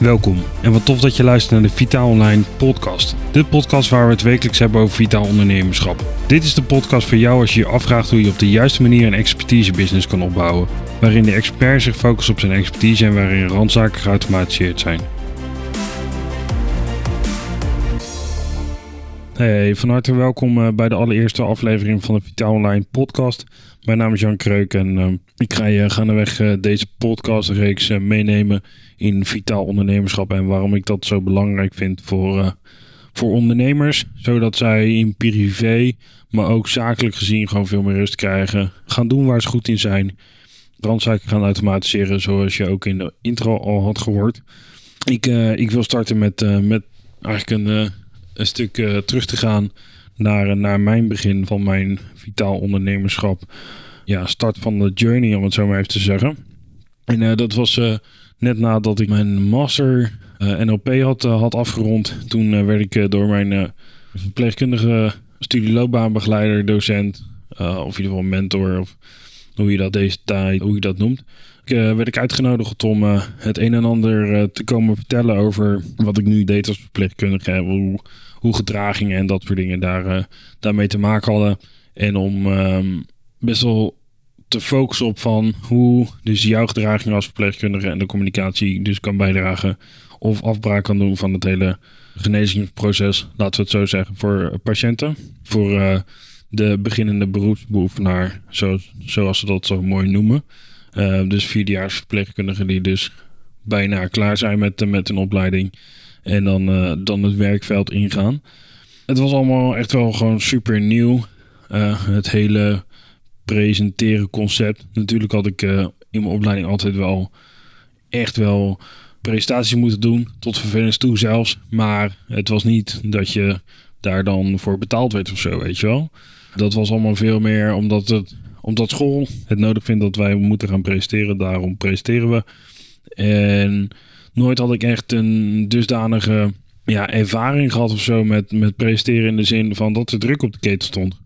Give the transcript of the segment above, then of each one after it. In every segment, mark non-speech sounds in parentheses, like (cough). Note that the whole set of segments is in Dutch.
Welkom en wat tof dat je luistert naar de Vitaal Online podcast. De podcast waar we het wekelijks hebben over vitaal ondernemerschap. Dit is de podcast voor jou als je je afvraagt hoe je op de juiste manier een expertise business kan opbouwen. Waarin de expert zich focust op zijn expertise en waarin randzaken geautomatiseerd zijn. Hey, van harte welkom eh, bij de allereerste aflevering van de Vitaal Online podcast. Mijn naam is Jan Kreuk en uh, ik ga je gaandeweg uh, deze podcastreeks uh, meenemen in vitaal ondernemerschap en waarom ik dat zo belangrijk vind voor, voor ondernemers. Zodat zij in privé, maar ook zakelijk gezien gewoon veel meer rust krijgen. Gaan doen waar ze goed in zijn. Brandzaken gaan automatiseren zoals je ook in de intro al had gehoord. Ik, ik wil starten met, met eigenlijk een een stuk terug te gaan naar, naar mijn begin van mijn vitaal ondernemerschap. Ja, start van de journey, om het zo maar even te zeggen. En dat was net nadat ik mijn master NLP had, had afgerond. Toen werd ik door mijn verpleegkundige studieloopbaanbegeleider, docent, of in ieder geval mentor, of hoe je dat deze tijd, hoe je dat noemt. Ik, werd ik uitgenodigd om het een en ander te komen vertellen over wat ik nu deed als verpleegkundige. Hoe, hoe gedragingen en dat soort dingen daar, daarmee te maken hadden. En om um, best wel te focussen op van hoe dus jouw gedraging als verpleegkundige en de communicatie dus kan bijdragen of afbraak kan doen van het hele genezingsproces, laten we het zo zeggen, voor patiënten. Voor uh, de beginnende beroepsbeoefenaar, zoals, zoals ze dat zo mooi noemen. Uh, dus vierdejaars verpleegkundigen die dus bijna klaar zijn met, met een opleiding. En dan, dan het werkveld ingaan. Het was allemaal echt wel gewoon super nieuw. Het hele presenteren concept. Natuurlijk had ik uh, in mijn opleiding altijd wel echt wel presentaties moeten doen. Tot vervelens toe zelfs. Maar het was niet dat je daar dan voor betaald werd of zo, weet je wel. Dat was allemaal veel meer omdat, het, omdat school het nodig vindt dat wij moeten gaan presenteren. Daarom presenteren we. En nooit had ik echt een dusdanige ja, ervaring gehad of zo met, met presteren in de zin van dat er druk op de keten stond.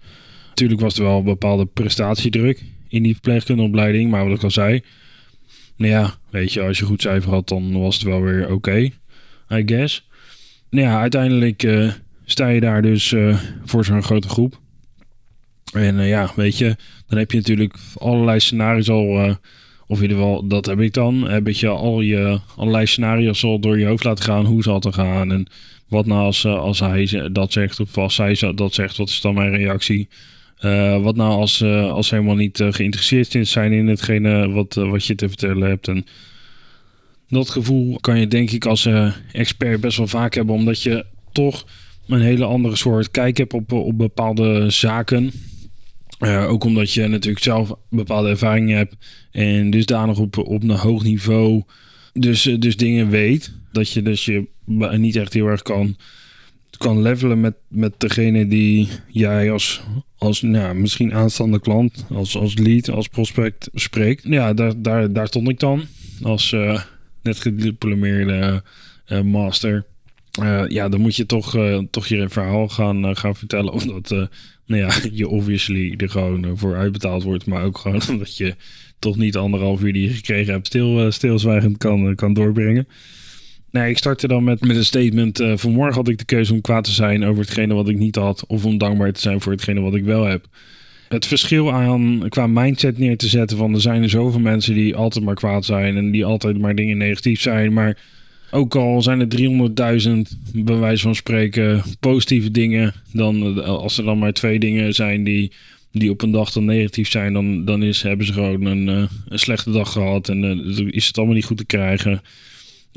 Natuurlijk was er wel een bepaalde prestatiedruk in die verpleegkundeopleiding, maar wat ik al zei, nou ja, weet je, als je goed cijfer had, dan was het wel weer oké, I guess. Nou ja, uiteindelijk uh, sta je daar dus uh, voor zo'n grote groep. En uh, ja, weet je, dan heb je natuurlijk allerlei scenario's al of in ieder geval, dat heb ik dan. Heb je al je allerlei scenario's al door je hoofd laten gaan. Hoe zal het gaan? En wat nou als, eh, als hij dat zegt of als zij dat zegt, wat is dan mijn reactie? Uh, wat nou als, uh, als ze helemaal niet uh, geïnteresseerd zijn in hetgene wat, wat je te vertellen hebt. En dat gevoel kan je denk ik als expert best wel vaak hebben, omdat je toch een hele andere soort kijk hebt op, op bepaalde zaken. Ook omdat je natuurlijk zelf bepaalde ervaringen hebt en dusdanig op, op een hoog niveau dus, eh, dus dingen weet. Dat je dus je niet echt heel erg kan, kan levelen met, met degene die jij als, als nou, misschien aanstaande klant, als, als lead, als prospect spreekt. Ja, daar, daar, daar stond ik dan als uh, net gediplomeerde uh, master. Uh, ja, dan moet je toch, toch je verhaal gaan, gaan vertellen. (laughs) Omdat nou ja, (laughs) je obviously er gewoon voor uitbetaald wordt. Maar ook gewoon (laughs) omdat je toch niet anderhalf uur die je gekregen hebt stil, stilzwijgend kan, kan doorbrengen. Nee, ik startte dan met, met een statement. Uh, vanmorgen had ik de keuze om kwaad te zijn over hetgene wat ik niet had. Of om dankbaar te zijn voor hetgene wat ik wel heb. Het verschil aan qua mindset neer te zetten van er zijn er zoveel mensen die altijd maar kwaad zijn. En die altijd maar dingen negatief zijn. Maar ook al zijn er 300.000 bij wijze van spreken positieve dingen. Dan als er dan maar twee dingen zijn die die op een dag dan negatief zijn, dan, dan is, hebben ze gewoon een, uh, een slechte dag gehad en is het allemaal niet goed te krijgen.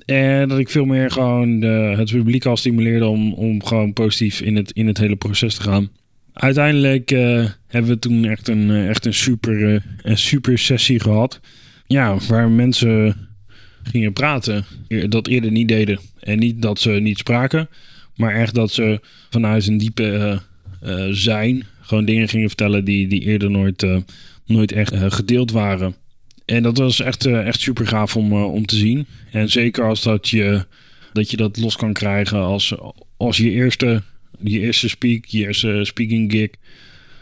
En dat ik veel meer gewoon de, het publiek al stimuleerde om, om gewoon positief in het, in het hele proces te gaan. Uiteindelijk uh, hebben we toen echt een, echt een, super, een super sessie gehad. Ja, waar mensen gingen praten, dat eerder niet deden. En niet dat ze niet spraken, maar echt dat ze vanuit een diepe zijn gewoon dingen gingen vertellen die, die eerder nooit, uh, nooit echt uh, gedeeld waren. En dat was echt, uh, echt super gaaf om, om te zien. En zeker als dat je, dat je dat los kan krijgen als, als je eerste, je eerste speak, je eerste speaking gig.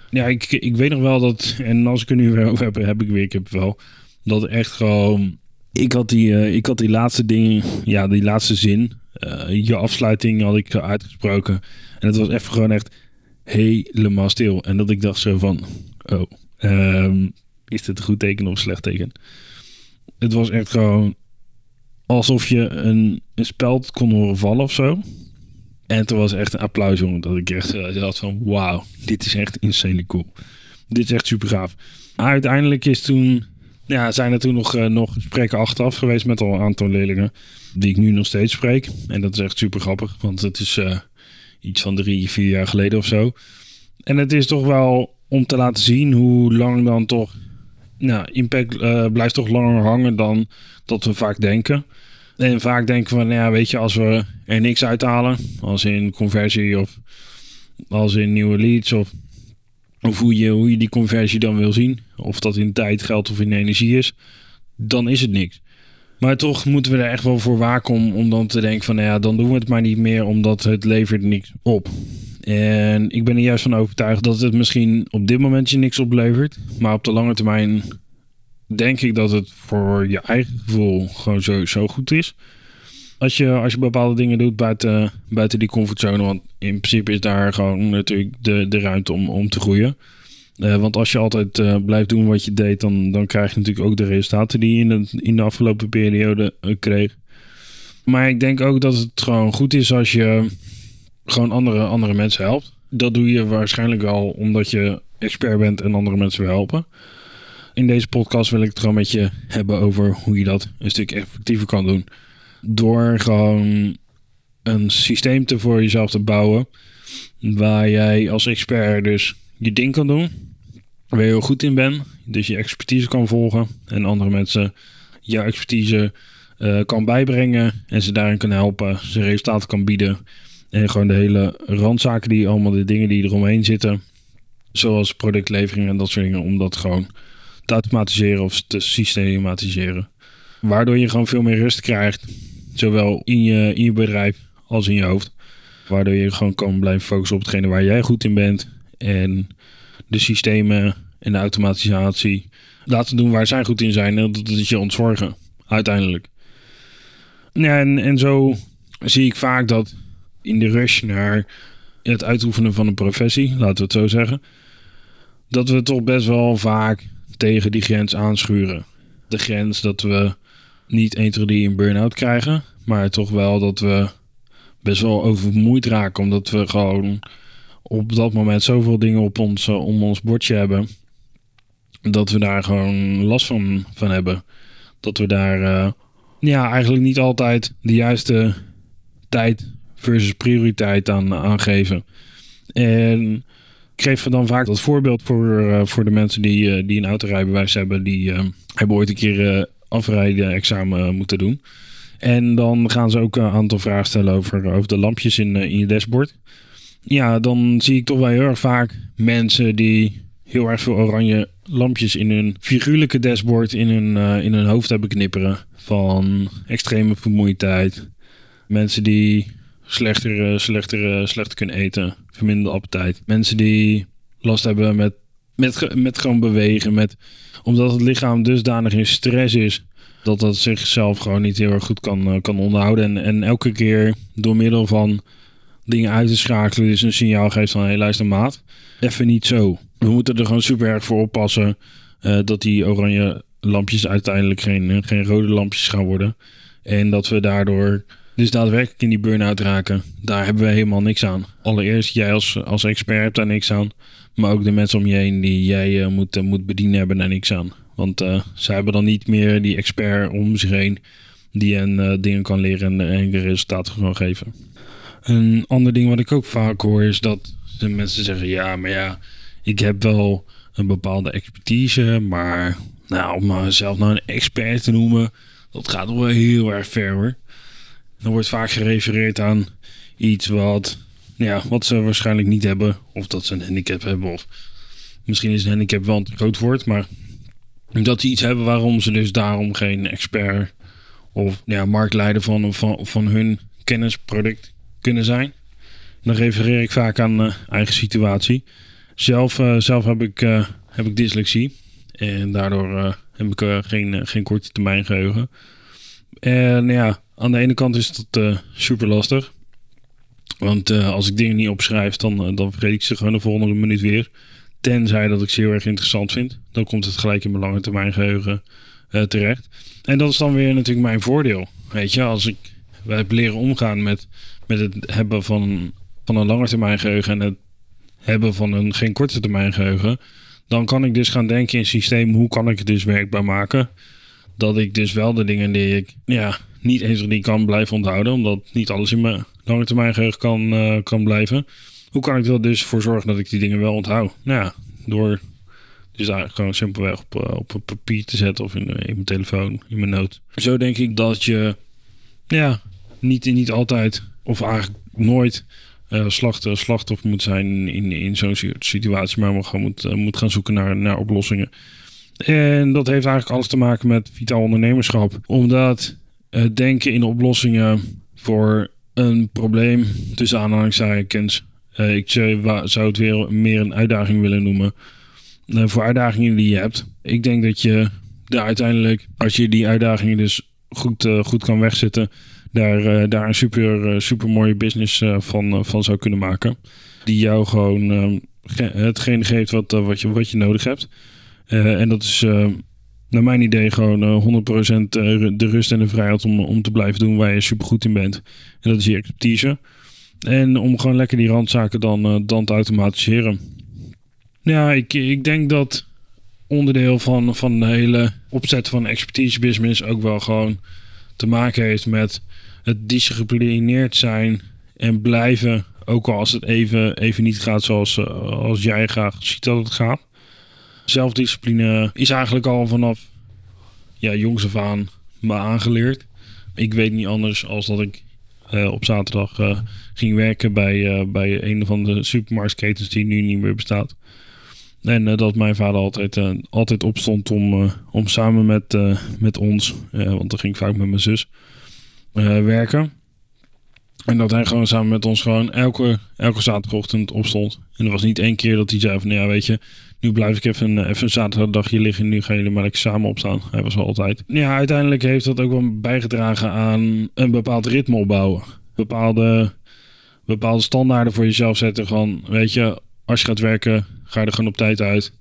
Ja, ik, ik weet nog wel dat, en als ik er nu weer over heb, heb ik weer, ik heb wel, dat echt gewoon ik had die, eh, ik had die laatste ding, ja, die laatste zin, je afsluiting had ik uitgesproken. En het was even gewoon echt helemaal stil. En dat ik dacht zo van, oh, ehm, is dit een goed teken of een slecht teken? Het was echt gewoon alsof je een, een speld kon horen vallen of zo. En toen was echt een applaus, jongen. Dat ik echt had van, wauw, dit is echt insane cool. Dit is echt super gaaf. Uiteindelijk is toen, ja, zijn er toen nog, uh, nog gesprekken achteraf geweest met al een aantal leerlingen. Die ik nu nog steeds spreek. En dat is echt super grappig. Want het is uh, iets van drie, vier jaar geleden of zo. En het is toch wel om te laten zien hoe lang dan toch... Nou, impact blijft toch langer hangen dan dat we vaak denken. En vaak denken we, nou ja, weet je, als we er niks uithalen, als in conversie of als in nieuwe leads of, of hoe, je, hoe je die conversie dan wil zien, of dat in tijd, geld of in energie is, dan is het niks. Maar toch moeten we er echt wel voor waken om, om dan te denken van, nou ja, dan doen we het maar niet meer, omdat het levert niks op. En ik ben er juist van overtuigd dat het misschien op dit moment je niks oplevert, maar op de lange termijn denk ik dat het voor je eigen gevoel gewoon sowieso goed is. Als je, als je bepaalde dingen doet buiten, buiten die comfortzone. Want in principe is daar gewoon natuurlijk de, de ruimte om, om te groeien. Uh, want als je altijd uh, blijft doen wat je deed, dan, dan krijg je natuurlijk ook de resultaten die je in de, in de afgelopen periode uh, kreeg. Maar ik denk ook dat het gewoon goed is als je gewoon andere, andere mensen helpt. Dat doe je waarschijnlijk al omdat je expert bent en andere mensen wil helpen. In deze podcast wil ik het gewoon met je hebben over hoe je dat een stuk effectiever kan doen. Door gewoon een systeem te voor jezelf te bouwen. Waar jij als expert dus je ding kan doen. Waar je heel goed in bent. Dus je expertise kan volgen. En andere mensen jouw expertise uh, kan bijbrengen. En ze daarin kan helpen. Ze resultaten kan bieden. En gewoon de hele randzaken die allemaal de dingen die eromheen zitten. Zoals productlevering en dat soort dingen. Om dat gewoon te automatiseren of te systematiseren. Waardoor je gewoon veel meer rust krijgt. Zowel in je, in je bedrijf als in je hoofd. Waardoor je gewoon kan blijven focussen op hetgene waar jij goed in bent. En de systemen en de automatisatie laten doen waar zij goed in zijn. En dat is je ontzorgen, uiteindelijk. Ja, en, en zo zie ik vaak dat in de rush naar het uitoefenen van een professie, laten we het zo zeggen, dat we toch best wel vaak tegen die grens aanschuren. De grens dat we niet 1, 2, 3 een burn-out krijgen, maar toch wel dat we best wel overmoeid raken, omdat we gewoon op dat moment zoveel dingen op ons, eh, om ons bordje hebben, dat we daar gewoon last van, van hebben. Dat we daar uh, ja, eigenlijk niet altijd de juiste tijd versus prioriteit aan, aan geven. En ik geef dan vaak dat voorbeeld voor, uh, voor de mensen die, uh, die een autorijbewijs hebben. Die uh, hebben ooit een keer afrijden examen moeten doen. En dan gaan ze ook een aantal vragen stellen over, over de lampjes in, in je dashboard. Ja, dan zie ik toch wel heel erg vaak mensen die heel erg veel oranje lampjes in hun figuurlijke dashboard in hun, in hun hoofd hebben knipperen. Van extreme vermoeidheid. Mensen die slechter, slechter, slechter kunnen eten verminderde appetijt. Mensen die last hebben met, met, met gewoon bewegen. Met, omdat het lichaam dusdanig in stress is. Dat dat zichzelf gewoon niet heel erg goed kan, uh, kan onderhouden. En, en elke keer door middel van dingen uit te schakelen. Dus een signaal geeft van, hé hey, luister maat. Even niet zo. We moeten er gewoon super erg voor oppassen. Dat die oranje lampjes uiteindelijk geen, geen rode lampjes gaan worden. En dat we daardoor dus daadwerkelijk in die burn-out raken, daar hebben we helemaal niks aan. Allereerst, jij als, als expert hebt daar niks aan. Maar ook de mensen om je heen die jij uh, moet, uh, moet bedienen hebben daar niks aan. Want uh, ze hebben dan niet meer die expert om zich heen die hen dingen kan leren en, en resultaten kan geven. Een ander ding wat ik ook vaak hoor is dat de mensen zeggen: ja, maar ja, ik heb wel een bepaalde expertise, maar nou, om mezelf nou een expert te noemen, dat gaat wel heel erg ver hoor. Dan wordt vaak gerefereerd aan iets wat, ja, wat ze waarschijnlijk niet hebben. Of dat ze een handicap hebben. Of misschien is een handicap wel een groot woord. Maar dat ze iets hebben waarom ze dus daarom geen expert of ja, marktleider van, van, van hun kennisproduct kunnen zijn. Dan refereer ik vaak aan uh, eigen situatie. Zelf, uh, zelf heb, ik, uh, heb ik dyslexie. En daardoor heb ik geen, geen korte termijn geheugen. En ja, aan de ene kant is dat super lastig. Want als ik dingen niet opschrijf, dan, dan vergeet ik ze gewoon de volgende minuut weer. Tenzij dat ik ze heel erg interessant vind. Dan komt het gelijk in mijn lange termijn geheugen terecht. En dat is dan weer natuurlijk mijn voordeel. Weet je, als ik heb leren omgaan met, met het hebben van, van een lange termijn geheugen en het hebben van een geen korte termijn geheugen, dan kan ik dus gaan denken in systeem, hoe kan ik het dus werkbaar maken? Dat ik dus wel de dingen die ik ja, niet eens die kan blijven onthouden, omdat niet alles in mijn lange termijn geheugen kan, uh, kan blijven. Hoe kan ik er dus voor zorgen dat ik die dingen wel onthoud? Nou ja, door dus eigenlijk gewoon simpelweg op, eh, op papier te zetten of in, in mijn telefoon, in mijn noot. Zo denk ik dat je ja, niet, niet altijd of eigenlijk nooit uh, slachtoffer moet zijn in, in zo'n situatie, maar gewoon moet, moet gaan zoeken naar, naar oplossingen. En dat heeft eigenlijk alles te maken met vitaal ondernemerschap. Omdat uh, denken in oplossingen voor een probleem, tussen aanhalingstekens, ik zou het weer meer een uitdaging willen noemen. voor uitdagingen die je hebt. Ik denk dat je daar uiteindelijk, als je die uitdagingen dus goed, goed kan wegzetten, daar, daar een super, super mooie business van, van zou kunnen maken. Die jou gewoon ehm, ge hetgene geeft wat, wat, je, wat je nodig hebt. en dat is naar mijn idee gewoon 100% de rust en de vrijheid om, om te blijven doen waar je super goed in bent. En dat is je expertise. En om gewoon lekker die randzaken dan, dan te automatiseren. Ja, ik, ik denk dat onderdeel van, van de hele opzet van expertise business ook wel gewoon te maken heeft met het disciplineerd zijn en blijven, ook al als het even, even niet gaat zoals als jij graag ziet dat het gaat. Zelfdiscipline is eigenlijk al vanaf ja, jongs af aan me aangeleerd. Ik weet niet anders als dat ik uh, op zaterdag uh, ging werken bij, bij een van de supermarktketens die nu niet meer bestaat. En dat mijn vader altijd, altijd opstond om, om samen met, met ons, want dan ging ik vaak met mijn zus, werken. En dat hij gewoon samen met ons gewoon elke, elke zaterdagochtend opstond. En er was niet één keer dat hij zei van, ja weet je, nu blijf ik even, even een zaterdagje liggen. Nu gaan jullie maar lekker samen opstaan. Hij was wel altijd. Ja, uiteindelijk heeft dat ook wel bijgedragen aan een bepaald ritme opbouwen. Bepaalde, bepaalde standaarden voor jezelf zetten. Gewoon, weet je, als je gaat werken, ga je er gewoon op tijd uit.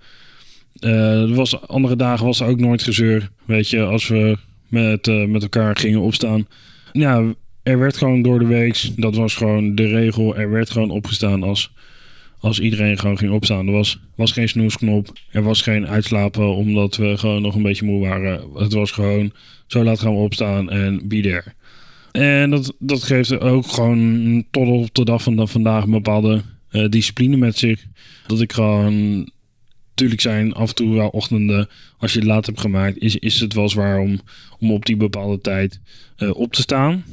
Uh, was, andere dagen was er ook nooit gezeur. Weet je, als we met, uh, met elkaar gingen opstaan ja, er werd gewoon door de week, dat was gewoon de regel, er werd gewoon opgestaan als, als iedereen gewoon ging opstaan. Er was, was geen snoesknop, er was geen uitslapen omdat we gewoon nog een beetje moe waren. Het was gewoon, zo laat gaan we opstaan en be there. En dat, dat geeft ook gewoon tot op de dag van vandaag een bepaalde uh, discipline met zich. Dat ik gewoon Tuurlijk zijn af en toe wel ochtenden, als je het laat hebt gemaakt, is, is het wel zwaar om, om op die bepaalde tijd uh, op te staan.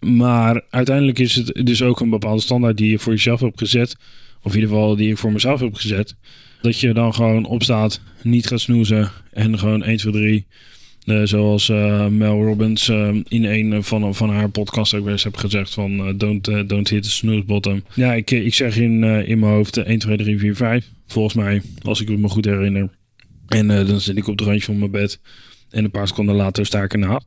Maar uiteindelijk is het dus ook een bepaalde standaard die je voor jezelf hebt gezet. Of in ieder geval die ik voor mezelf heb gezet. Dat je dan gewoon opstaat, niet gaat snoezen en gewoon 1, 2, 3. Uh, zoals uh, Mel Robbins uh, in een van, van haar podcast ook eens heb gezegd van don't, don't hit the snooze bottom. Ja, ik, ik zeg in, in mijn hoofd 1, 2, 3, 4, 5. Volgens mij, als ik me goed herinner. En dan zit ik op de randje van mijn bed. En een paar seconden later sta ik ernaast.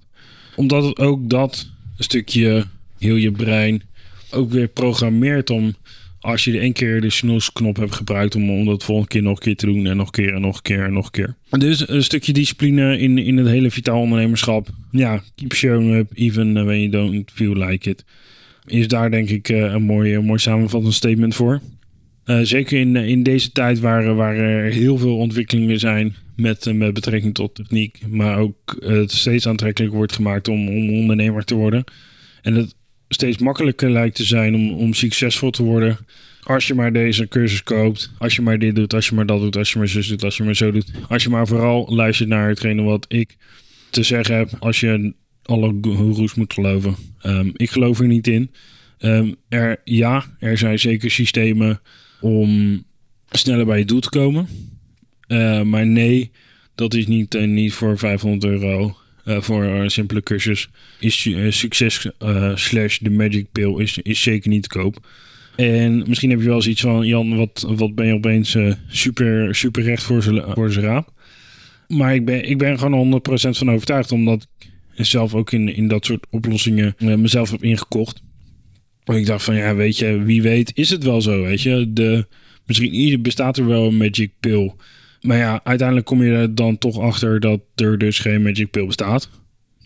Omdat het ook dat stukje heel je brein ook weer programmeert om... Als je de één keer de snoesknop hebt gebruikt om, om dat volgende keer nog een keer te doen. En nog een keer en nog een keer en nog een keer. Dus een stukje discipline in, in het hele vitaal ondernemerschap. Ja, keep showing up even when you don't feel like it. Is daar denk ik uh, een mooi, mooi samenvattend statement voor. Uh, zeker in, in deze tijd waar, waar er heel veel ontwikkelingen zijn met, uh, met betrekking tot techniek, maar ook het steeds aantrekkelijker wordt gemaakt om, om ondernemer te worden. En het steeds makkelijker lijkt te zijn om, om succesvol te worden. Als je maar deze cursus koopt, als je maar dit doet, als je maar dat doet, als je maar zus doet, als je maar zo doet. Als je maar vooral luistert naar hetgene wat ik te zeggen heb, als je alle goeroes moet geloven. Um, ik geloof er niet in. Um, er, ja, er zijn zeker systemen om sneller bij je doel te komen. Uh, maar nee, dat is niet, uh, niet voor 500 euro. Uh, voor een simpele cursus is succes slash de magic pill is, is zeker niet te koop. En misschien heb je wel zoiets van, Jan, wat, wat ben je opeens super, super recht voor zijn raap. Maar ik ben, ik ben gewoon 100% van overtuigd, omdat ik zelf ook in, in dat soort oplossingen mezelf heb ingekocht. En ik dacht van, ja, weet je, wie weet is het wel zo, weet je. De, misschien bestaat er wel een magic pill. Maar ja, uiteindelijk kom je er dan toch achter dat er dus geen magic pill bestaat.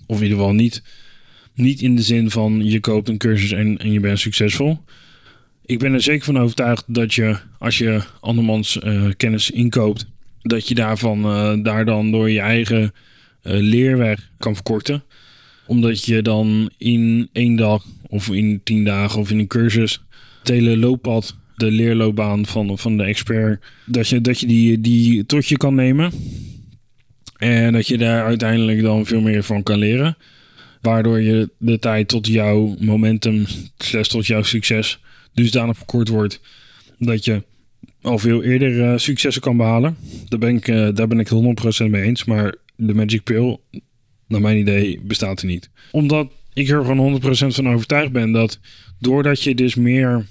Of in ieder geval niet, niet in de zin van je koopt een cursus en, en je bent succesvol. Ik ben er zeker van overtuigd dat je, als je andermans uh, kennis inkoopt, dat je daarvan, uh, daar dan door je eigen uh, leerweg kan verkorten. Omdat je dan in één dag of in tien dagen of in een cursus het hele looppad, de leerloopbaan van, van de expert, dat je, dat je die, die tot je kan nemen. En dat je daar uiteindelijk dan veel meer van kan leren. Waardoor je de tijd tot jouw momentum, slash tot jouw succes, dusdanig verkort wordt dat je al veel eerder uh, successen kan behalen. Daar ben, ik, uh, daar ben ik 100% mee eens. Maar de Magic Pill, naar mijn idee, bestaat er niet. Omdat ik er gewoon 100% van overtuigd ben dat doordat je dus meer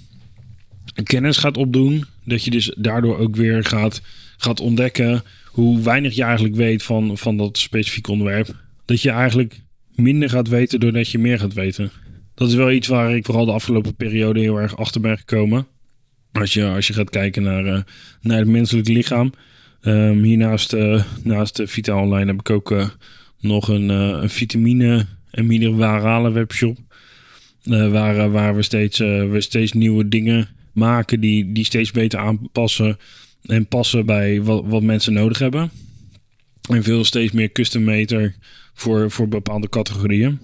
kennis gaat opdoen, dat je dus daardoor ook weer gaat, gaat ontdekken hoe weinig je eigenlijk weet van, van dat specifieke onderwerp. Dat je eigenlijk minder gaat weten doordat je meer gaat weten. Dat is wel iets waar ik vooral de afgelopen periode heel erg achter ben gekomen. Als je, als je gaat kijken naar, uh, naar het menselijk lichaam. Um, hiernaast uh, naast de Vita Online heb ik ook uh, nog een, een vitamine en mineralen webshop. waar, waar we, steeds, we steeds nieuwe dingen maken die, die steeds beter aanpassen en passen bij wat, wat mensen nodig hebben. En veel steeds meer custom meter voor, voor bepaalde categorieën.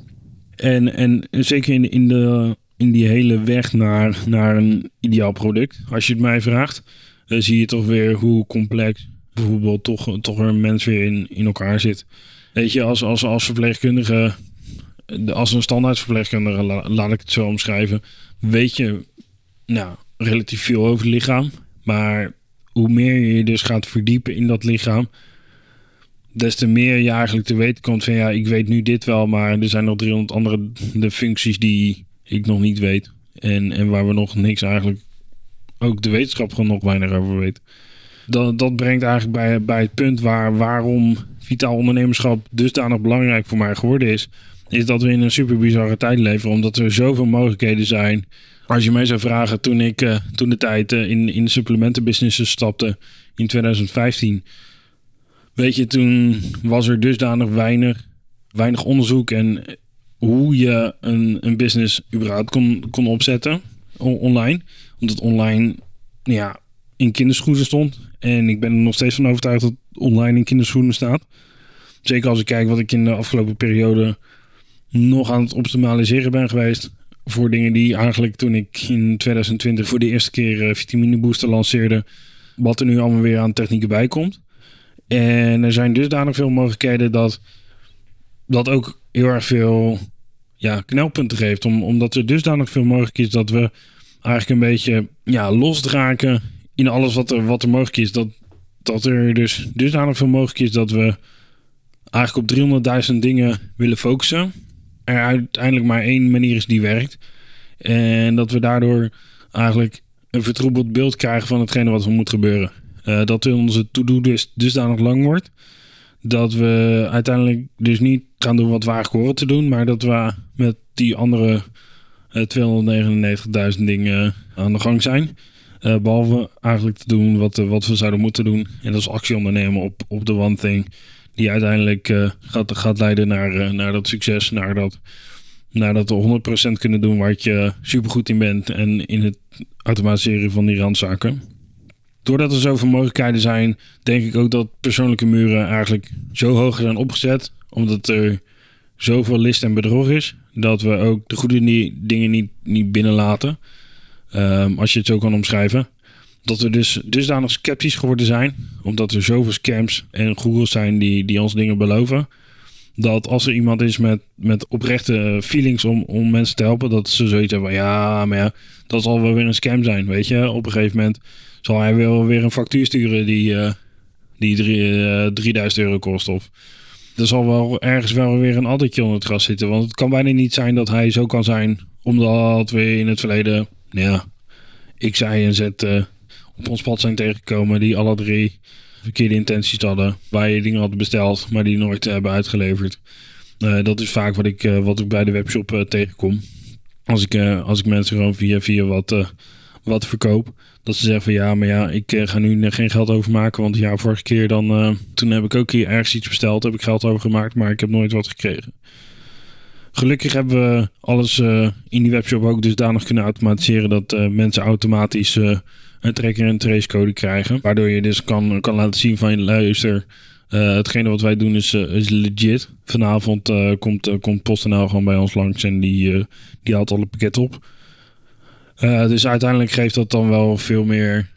En, en zeker in, in, de, in die hele weg naar, naar een ideaal product, als je het mij vraagt, dan zie je toch weer hoe complex bijvoorbeeld toch, toch een mens weer in, in elkaar zit. Weet je, als, als, als verpleegkundige, als een standaard verpleegkundige, laat ik het zo omschrijven, weet je nou, relatief veel over lichaam. Maar hoe meer je je dus gaat verdiepen in dat lichaam, des te meer je eigenlijk te weten komt van ja, ik weet nu dit wel, maar er zijn nog 300 andere de functies die ik nog niet weet. En, en waar we nog niks eigenlijk, ook de wetenschap gewoon nog weinig over weet. Dat, dat brengt eigenlijk bij, bij het punt waar, waarom vitaal ondernemerschap dusdanig belangrijk voor mij geworden is. Is dat we in een super bizarre tijd leven, omdat er zoveel mogelijkheden zijn. Als je mij zou vragen, toen ik uh, toen de tijd uh, in, in de supplementenbusiness stapte in 2015 Weet je, toen was er dusdanig weinig, weinig onderzoek en hoe je een, een business überhaupt kon, kon opzetten online. Omdat online ja, in kinderschoenen stond. En ik ben er nog steeds van overtuigd dat online in kinderschoenen staat. Zeker als ik kijk wat ik in de afgelopen periode nog aan het optimaliseren ben geweest. Voor dingen die eigenlijk toen ik in 2020 voor de eerste keer uh, vitamine booster lanceerde. Wat er nu allemaal weer aan technieken bij komt. En er zijn dusdanig veel mogelijkheden dat dat ook heel erg veel ja, knelpunten geeft. Om, omdat er dusdanig veel mogelijk is dat we eigenlijk een beetje ja, losdraken in alles wat er, wat er mogelijk is. Dat, dat er dus dusdanig veel mogelijk is dat we eigenlijk op 300.000 dingen willen focussen. Er uiteindelijk maar één manier is die werkt. En dat we daardoor eigenlijk een vertroebeld beeld krijgen van hetgene wat er moet gebeuren. Uh, dat onze to-do dus dusdanig lang wordt. Dat we uiteindelijk dus niet gaan doen wat we eigenlijk horen te doen. Maar dat we met die andere uh, eh, 299.000 dingen aan de gang zijn. Uh, behalve eigenlijk te doen wat, wat we zouden moeten doen. En dat is actie ondernemen op, op de one thing. Die uiteindelijk gaat, gaat leiden naar, naar dat succes. Naar dat, naar dat we 100% kunnen doen waar je supergoed in bent. En in het automatiseren van die randzaken doordat er zoveel mogelijkheden zijn, denk ik ook dat persoonlijke muren eigenlijk zo hoog zijn opgezet. Omdat er zoveel list en bedrog is. Dat we ook de goede dingen niet, niet binnenlaten. Um, als je het zo kan omschrijven. Dat we dus dusdanig sceptisch geworden zijn. Omdat er zoveel scams en googles zijn die, die ons dingen beloven. Dat als er iemand is met, met oprechte feelings om, om mensen te helpen. Dat ze zoiets hebben van ja, maar ja, dat zal wel weer een scam zijn. Weet je, op een gegeven moment zal hij wel weer een factuur sturen die, uh, die drie, uh, eh, 3000 euro kost. Of er zal wel ergens wel weer een addertje onder het gras zitten. Want het kan bijna niet zijn dat hij zo kan zijn. Omdat we in het verleden, ja, X, Y en Z uh, op ons pad zijn tegengekomen. Die alle drie verkeerde intenties hadden. Waar je dingen had besteld, maar die nooit hebben uitgeleverd. dat is vaak wat ik, wat ik bij de webshop tegenkom. Als ik, als ik mensen gewoon via, via wat, wat verkoop. Dat ze zeggen van ja, maar ja, ik ga nu geen geld overmaken. Want ja, vorige keer dan, toen heb ik ook hier ergens iets besteld. Heb ik geld overgemaakt, maar ik heb nooit wat gekregen. Gelukkig hebben we alles in die webshop ook dusdanig kunnen automatiseren dat mensen automatisch een tracker en tracecode krijgen. Waardoor je dus kan, kan laten zien van je luister. hetgene wat wij doen is, is legit. Vanavond komt, komt PostNL gewoon bij ons langs en die, die haalt alle pakket op. dus uiteindelijk geeft dat dan wel veel meer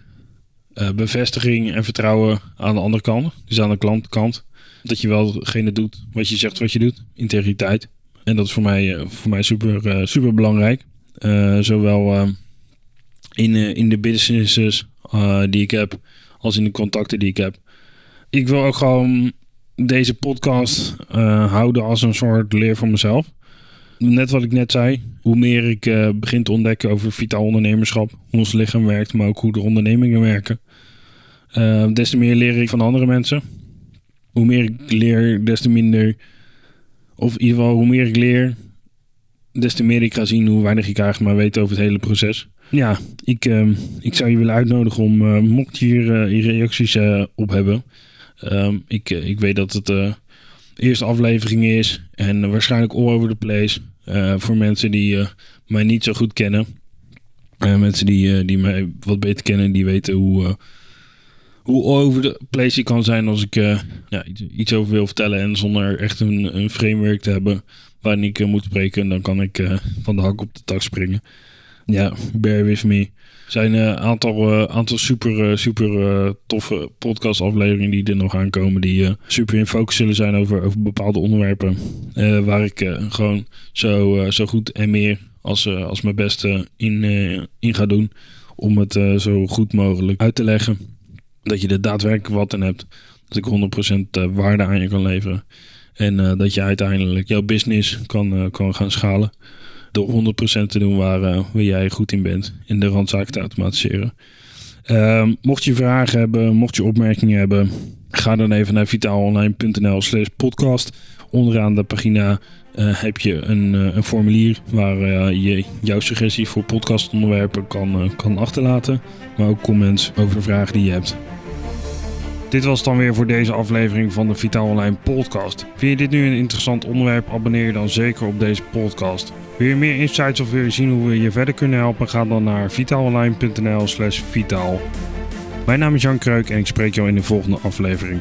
bevestiging en vertrouwen aan de andere kant. Dus aan de klantkant. Dat je wel degene doet wat je zegt wat je doet. Integriteit. En dat is voor mij, eh, voor mij super, eh, super belangrijk. Eh, zowel in, in de businesses die ik heb, als in de contacten die ik heb. Ik wil ook gewoon deze podcast houden als een soort leer voor mezelf. Net wat ik net zei, hoe meer ik begin te ontdekken over vitaal ondernemerschap, hoe ons lichaam werkt, maar ook hoe de ondernemingen werken, des te meer leer ik van andere mensen. Hoe meer ik leer, des te minder of in ieder geval, hoe meer ik leer, des te meer ik ga zien hoe weinig ik eigenlijk maar weet over het hele proces. Ja, ik, uh, ik zou je willen uitnodigen om, uh, mocht je hier, uh, reacties op hebben. Ehm, ik, ik weet dat het de eerste aflevering is en waarschijnlijk all over the place. voor mensen die mij niet zo goed kennen. mensen die, die mij wat beter kennen, die weten hoe hoe over de place kan zijn als ik ja, iets, over wil vertellen en zonder echt een, een framework te hebben waarin ik moet spreken, dan kan ik van de hak op de tak springen. Ja, bear with me. Er zijn een aantal, aantal super, super toffe podcast afleveringen die er nog aankomen, die super in focus zullen zijn over, over bepaalde onderwerpen. waar ik gewoon zo, zo goed en meer als, als mijn beste in, in ga doen om het zo goed mogelijk uit te leggen dat je er daadwerkelijk wat in hebt. Dat ik 100% eh, waarde aan je kan leveren. En dat je uiteindelijk jouw business kan, kan gaan schalen. Door 100% te doen waar, uh, waar jij goed in bent. In de randzaken te automatiseren. Ehm, mocht je vragen hebben, mocht je opmerkingen hebben. Ga dan even naar vitaalonline.nl slash podcast. Onderaan de pagina heb je een, een formulier waar je jouw suggestie voor podcastonderwerpen kan, kan achterlaten. Maar ook comments over vragen die je hebt. Dit was dan weer voor deze aflevering van de Vitaal Online podcast. Vind je dit nu een interessant onderwerp? Abonneer je dan zeker op deze podcast. Wil je meer insights of wil je zien hoe we je verder kunnen helpen? Ga dan naar vitaalonline.nl slash vitaal. Mijn naam is Jan Kreuk en ik spreek jou in de volgende aflevering.